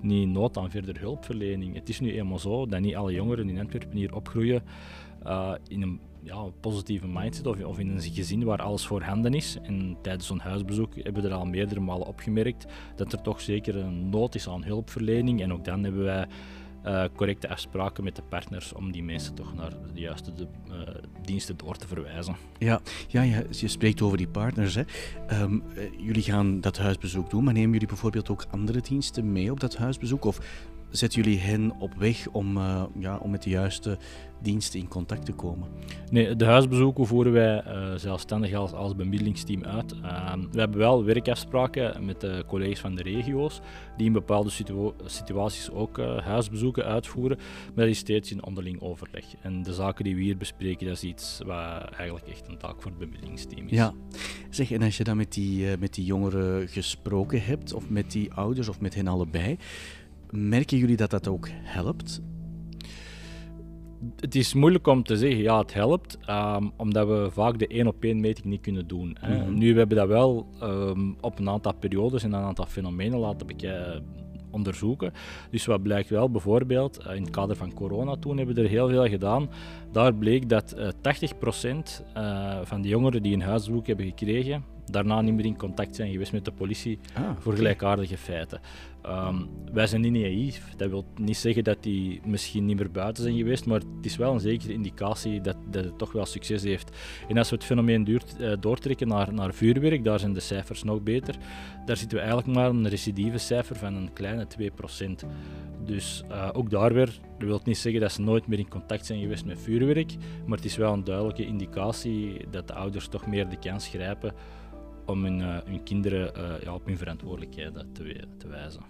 niet nood aan verder hulpverlening. Het is nu eenmaal zo dat niet alle jongeren in Antwerpen hier opgroeien uh, in een ja, positieve mindset of, of, in een gezin waar alles voorhanden is. En tijdens zo'n huisbezoek hebben we er al meerdere malen opgemerkt dat er toch zeker een nood is aan hulpverlening. En ook dan hebben wij uh, correcte afspraken met de partners om die mensen toch naar de juiste de, uh, diensten door te verwijzen. Ja, ja, je spreekt over die partners. Hè. Um, uh, jullie gaan dat huisbezoek doen, maar nemen jullie bijvoorbeeld ook andere diensten mee op dat huisbezoek? Of zetten jullie hen op weg om, uh, ja, om met de juiste diensten in contact te komen? Nee, de huisbezoeken voeren wij uh, zelfstandig als, als bemiddelingsteam uit. Uh, we hebben wel werkafspraken met de collega's van de regio's, die in bepaalde situa situaties ook uh, huisbezoeken uitvoeren, maar dat is steeds in onderling overleg. En de zaken die we hier bespreken, dat is iets wat eigenlijk echt een taak voor het bemiddelingsteam is. Ja, zeg, en als je dan met die, met die jongeren gesproken hebt, of met die ouders, of met hen allebei, Merken jullie dat dat ook helpt? Het is moeilijk om te zeggen, ja, het helpt, um, omdat we vaak de één op één meting niet kunnen doen. Hè. Mm -hmm. Nu, we hebben dat wel um, op een aantal periodes en een aantal fenomenen laten onderzoeken. Dus wat blijkt wel, bijvoorbeeld, uh, in het kader van corona toen hebben we er heel veel gedaan. Daar bleek dat uh, 80% uh, van de jongeren die een huisbezoek hebben gekregen, daarna niet meer in contact zijn geweest met de politie ah, voor gelijkaardige feiten. Ehm, wij zijn niet naïef. Dat wil niet zeggen dat die misschien niet meer buiten zijn geweest, maar het is wel een zekere indicatie dat, dat het toch wel succes heeft. En als we het fenomeen duurt, uh, doortrekken naar, naar vuurwerk, daar zijn de cijfers nog beter. Daar zitten we eigenlijk maar een recidieve cijfer van een kleine 2%. Dus uh, ook daar weer, dat wil niet zeggen dat ze nooit meer in contact zijn geweest met vuurwerk, maar het is wel een duidelijke indicatie dat de ouders toch meer de kans grijpen om hun, uh, hun kinderen uh, ja, op hun verantwoordelijkheden te, te, wijzen.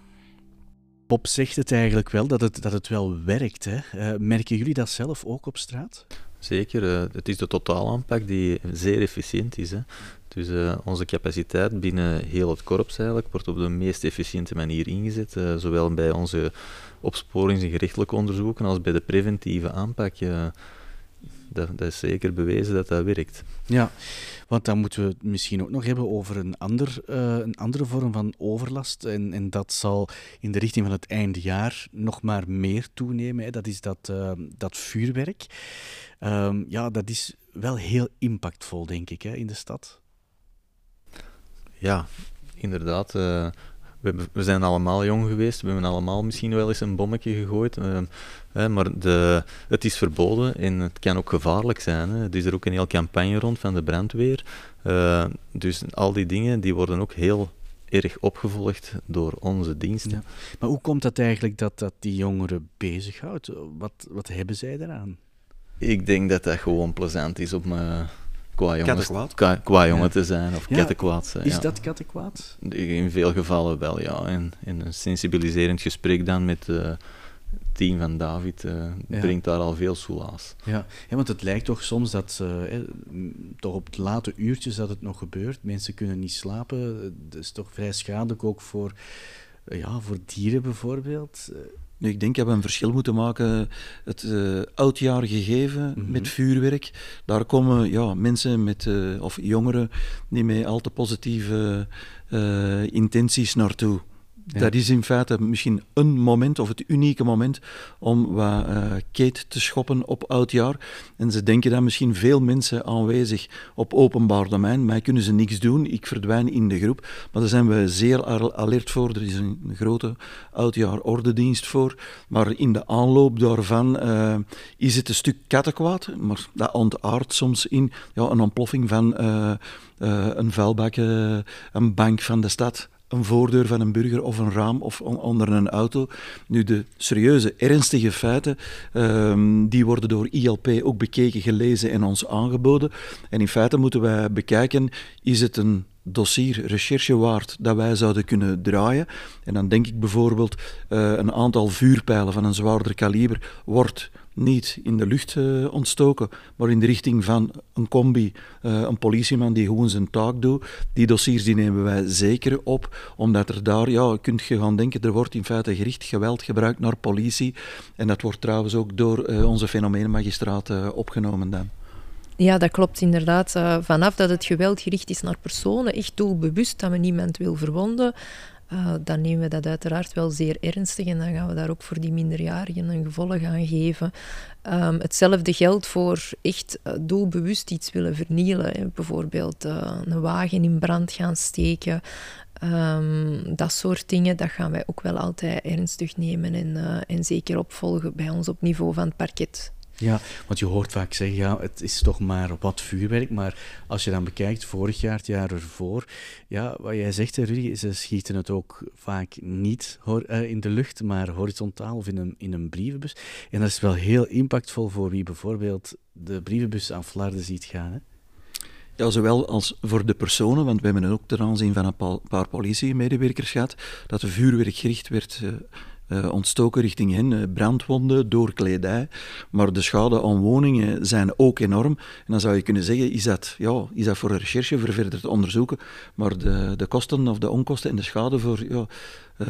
Bob zegt het eigenlijk wel, dat het, dat het wel werkt. Hè? Uh, merken jullie dat zelf ook op straat? Zeker, het is de totaalaanpak die zeer efficiënt is. Hè? Dus onze capaciteit binnen heel het korps eigenlijk wordt op de meest efficiënte manier ingezet, zowel bij onze opsporings- en gerechtelijke onderzoeken als bij de preventieve aanpak dat, dat, is zeker bewezen dat dat werkt. Ja, want dan moeten we het misschien ook nog hebben over een, ander, uh, een andere vorm van overlast. En, en dat zal in de richting van het eindejaar nog maar meer toenemen. Hè. Dat is dat, uh, dat vuurwerk. Um, ja, dat is wel heel impactvol, denk ik, hè, in de stad. Ja, inderdaad. We, we, zijn allemaal jong geweest, we hebben allemaal misschien wel eens een bommetje gegooid. Uh, hè, maar de, het is verboden en het kan ook gevaarlijk zijn. Hè. Er is er ook een heel campagne rond van de brandweer. Uh, dus al die dingen die worden ook heel erg opgevolgd door onze diensten. Ja. Maar hoe komt dat eigenlijk dat dat die jongeren bezighoudt? Wat, wat hebben zij daaraan? Ik denk dat dat gewoon plezant is om uh, qua jongen, qua jongen te zijn of ja, kattenkwaad zijn. Is dat kattenkwaad? In veel gevallen wel, ja. En, en een sensibiliserend gesprek dan met het team van David uh, brengt daar al veel soelaas. Ja. ja, want het lijkt toch soms dat, uh, toch op de late uurtjes dat het nog gebeurt. Mensen kunnen niet slapen. Dat is toch vrij schadelijk ook voor, ja, voor dieren bijvoorbeeld. Nu, ik denk dat we een verschil moeten maken. Het uh, oudjaar gegeven mm -hmm. met vuurwerk, daar komen ja, mensen met, uh, of jongeren die met al te positieve uh, intenties naartoe. Dat is in feite misschien een moment, of het unieke moment, om wat uh, te schoppen op oudjaar. En ze denken dan misschien veel mensen aanwezig op openbaar domein. Mij kunnen ze niks doen, ik verdwijn in de groep. Maar daar zijn we zeer alert voor. Er is een grote oudjaar-ordendienst voor. Maar in de aanloop daarvan uh, is het een stuk kattenkwaad. Maar dat ontaart soms in ja, een ontploffing van uh, een vuilbak, een bank van de stad een voordeur van een burger of een raam of on onder een auto. Nu, de serieuze, ernstige feiten, um, die worden door ILP ook bekeken, gelezen en ons aangeboden. En in feite moeten wij bekijken, is het een dossier recherche waard dat wij zouden kunnen draaien. En dan denk ik bijvoorbeeld uh, een aantal vuurpijlen van een zwaarder kaliber wordt niet in de lucht uh, ontstoken, maar in de richting van een combi, uh, een politieman die gewoon zijn taak doet. Die dossiers die nemen wij zeker op, omdat er daar, ja, kunt je gaan denken, er wordt in feite gericht geweld gebruikt naar politie. En dat wordt trouwens ook door onze fenomenenmagistraat opgenomen dan. Ja, dat klopt inderdaad. Uh, vanaf dat het geweld gericht is naar personen, echt doelbewust dat men niemand wil verwonden, uh, dan nemen we dat uiteraard wel zeer ernstig en dan gaan we daar ook voor die minderjarigen een gevolg aan geven. Um, hetzelfde geldt voor echt uh, doelbewust iets willen vernielen. Bijvoorbeeld een wagen in brand gaan steken. Um, dat soort dingen, dat gaan wij ook wel altijd ernstig nemen en, en zeker opvolgen bij ons op niveau van het parket. Ja, want je hoort vaak zeggen, ja, het is toch maar wat vuurwerk. Maar als je dan bekijkt, vorig jaar, het jaar ervoor, ja, wat jij zegt, Rudy, ze schieten het ook vaak niet uh, in de lucht, maar horizontaal of in een, in een brievenbus. En dat is wel heel impactvol voor wie bijvoorbeeld de brievenbus aan flarden ziet gaan. Hè? Ja, zowel als voor de personen, want we hebben ook ten aanzien van een paar politiemedewerkers gehad, dat de vuurwerk gericht werd uh, ontstoken richting hen, uh, brandwonden door kledij. Maar de schade aan woningen zijn ook enorm. En dan zou je kunnen zeggen, is dat, ja, is dat voor recherche, voor verder te onderzoeken. Maar de, de kosten of de onkosten en de schade voor ja, uh,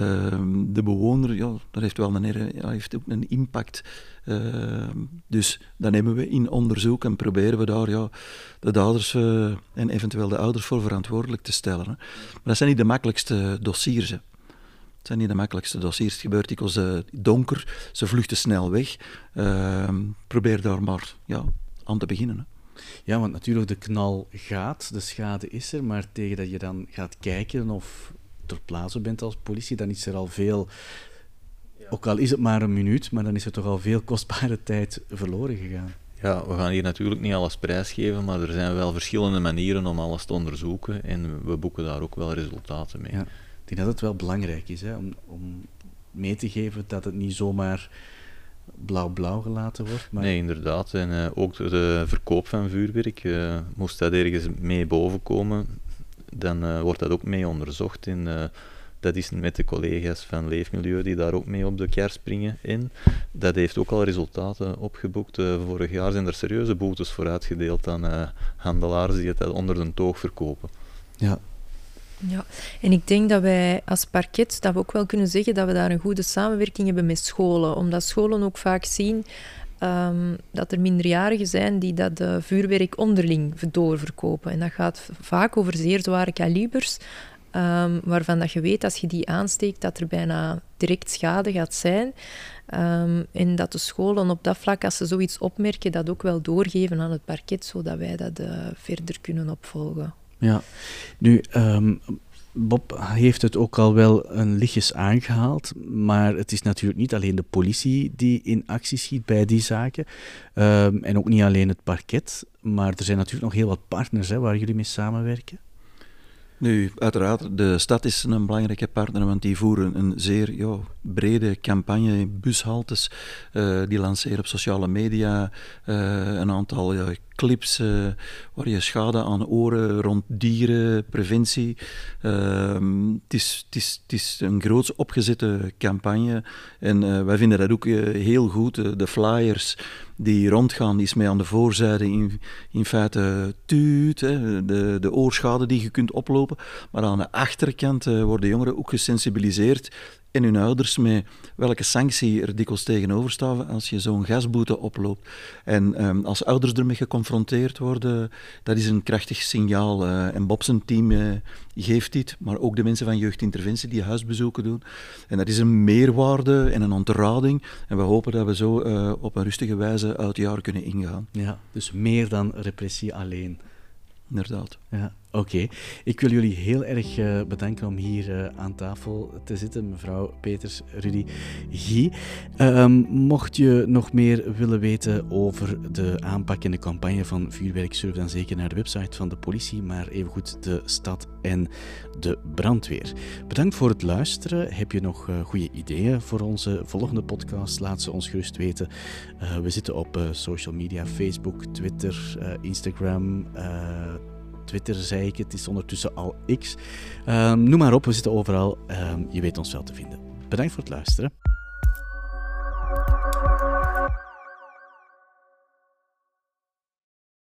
de bewoner, ja, dat heeft wel een, heeft ook een impact. Ehm, dus dan nemen we in onderzoek en proberen we daar ja, de daders eh, en eventueel de ouders voor verantwoordelijk te stellen. Hè. Maar dat zijn niet de makkelijkste dossiers. Het zijn niet de makkelijkste dossiers. Het gebeurt dikwijls uh, donker, ze vluchten snel weg. Uh, probeer daar maar ja, aan te beginnen. Hè. Ja, want natuurlijk de knal gaat, de schade is er, maar tegen dat je dan gaat kijken of ter plaatse bent als politie, dan is er al veel, ook al is het maar een minuut, maar dan is er toch al veel kostbare tijd verloren gegaan. Ja, we gaan hier natuurlijk niet alles prijsgeven, maar er zijn wel verschillende manieren om alles te onderzoeken en we boeken daar ook wel resultaten mee. Ja, ik denk dat het wel belangrijk is hè, om, om mee te geven dat het niet zomaar blauw-blauw gelaten wordt. Maar... Nee, inderdaad. En uh, ook de verkoop van vuurwerk, uh, moest dat ergens mee bovenkomen, dan uh, wordt dat ook mee onderzocht. En dat is met de collega's van Leefmilieu die daar ook mee op de kar springen in. Dat heeft ook al resultaten opgeboekt. vorig jaar zijn er serieuze boetes voor uitgedeeld aan handelaars die het onder de toog verkopen. Ja, ja, en ik denk dat wij als parket dat we ook wel kunnen zeggen dat we daar een goede samenwerking hebben met scholen. Omdat scholen ook vaak zien um, dat er minderjarigen zijn die dat uh, vuurwerk onderling doorverkopen. En dat gaat vaak over zeer zware kalibers, um, waarvan dat je weet als je die aansteekt dat er bijna direct schade gaat zijn. Um, en dat de scholen op dat vlak, als ze zoiets opmerken, dat ook wel doorgeven aan het parket, zodat wij dat uh, verder kunnen opvolgen. Ja, nu, um, Bob heeft het ook al wel een lichtjes aangehaald, maar het is natuurlijk niet alleen de politie die in actie schiet bij die zaken, um, en ook niet alleen het parket, maar er zijn natuurlijk nog heel wat partners hè, waar jullie mee samenwerken. Nu, uiteraard, de stad is een belangrijke partner, want die voeren een zeer brede campagne, bushaltes, uh, die lanceren op sociale media uh, een aantal clips uh, waar je schade aan oren rond dieren, preventie. Ehm, het, is, is, is een groots opgezette campagne en wij vinden dat ook heel goed. de flyers die rondgaan, die is mee aan de voorzijde in, in feite tuut, de, de oorschade die je kunt oplopen. Maar aan de achterkant uh, worden jongeren ook gesensibiliseerd en hun ouders met welke sanctie er dikwijls tegenover staan als je zo'n gasboete oploopt. En um, als ouders ermee geconfronteerd worden, dat is een krachtig signaal. Uh, en Bob zijn team uh, geeft dit, maar ook de mensen van jeugdinterventie die huisbezoeken doen. En dat is een meerwaarde en een ontrading. En we hopen dat we zo uh, op een rustige wijze uit het jaar kunnen ingaan. Ja, dus meer dan repressie alleen. Inderdaad. Ja. Oké, ik wil jullie heel erg uh, bedanken om hier uh, aan tafel te zitten, mevrouw Peters, Rudy, Guy. Um, mocht je nog meer willen weten over de aanpak en de campagne van vuurwerk, surf dan zeker naar de website van de politie, maar evengoed de stad en de brandweer. Bedankt voor het luisteren. Heb je nog uh, goede ideeën voor onze volgende podcast? Laat ze ons gerust weten. we zitten op social media, Facebook, Twitter, Instagram. Twitter zei ik, het is ondertussen al X. Um, noem maar op, we zitten overal. Um, je weet ons wel te vinden. Bedankt voor het luisteren.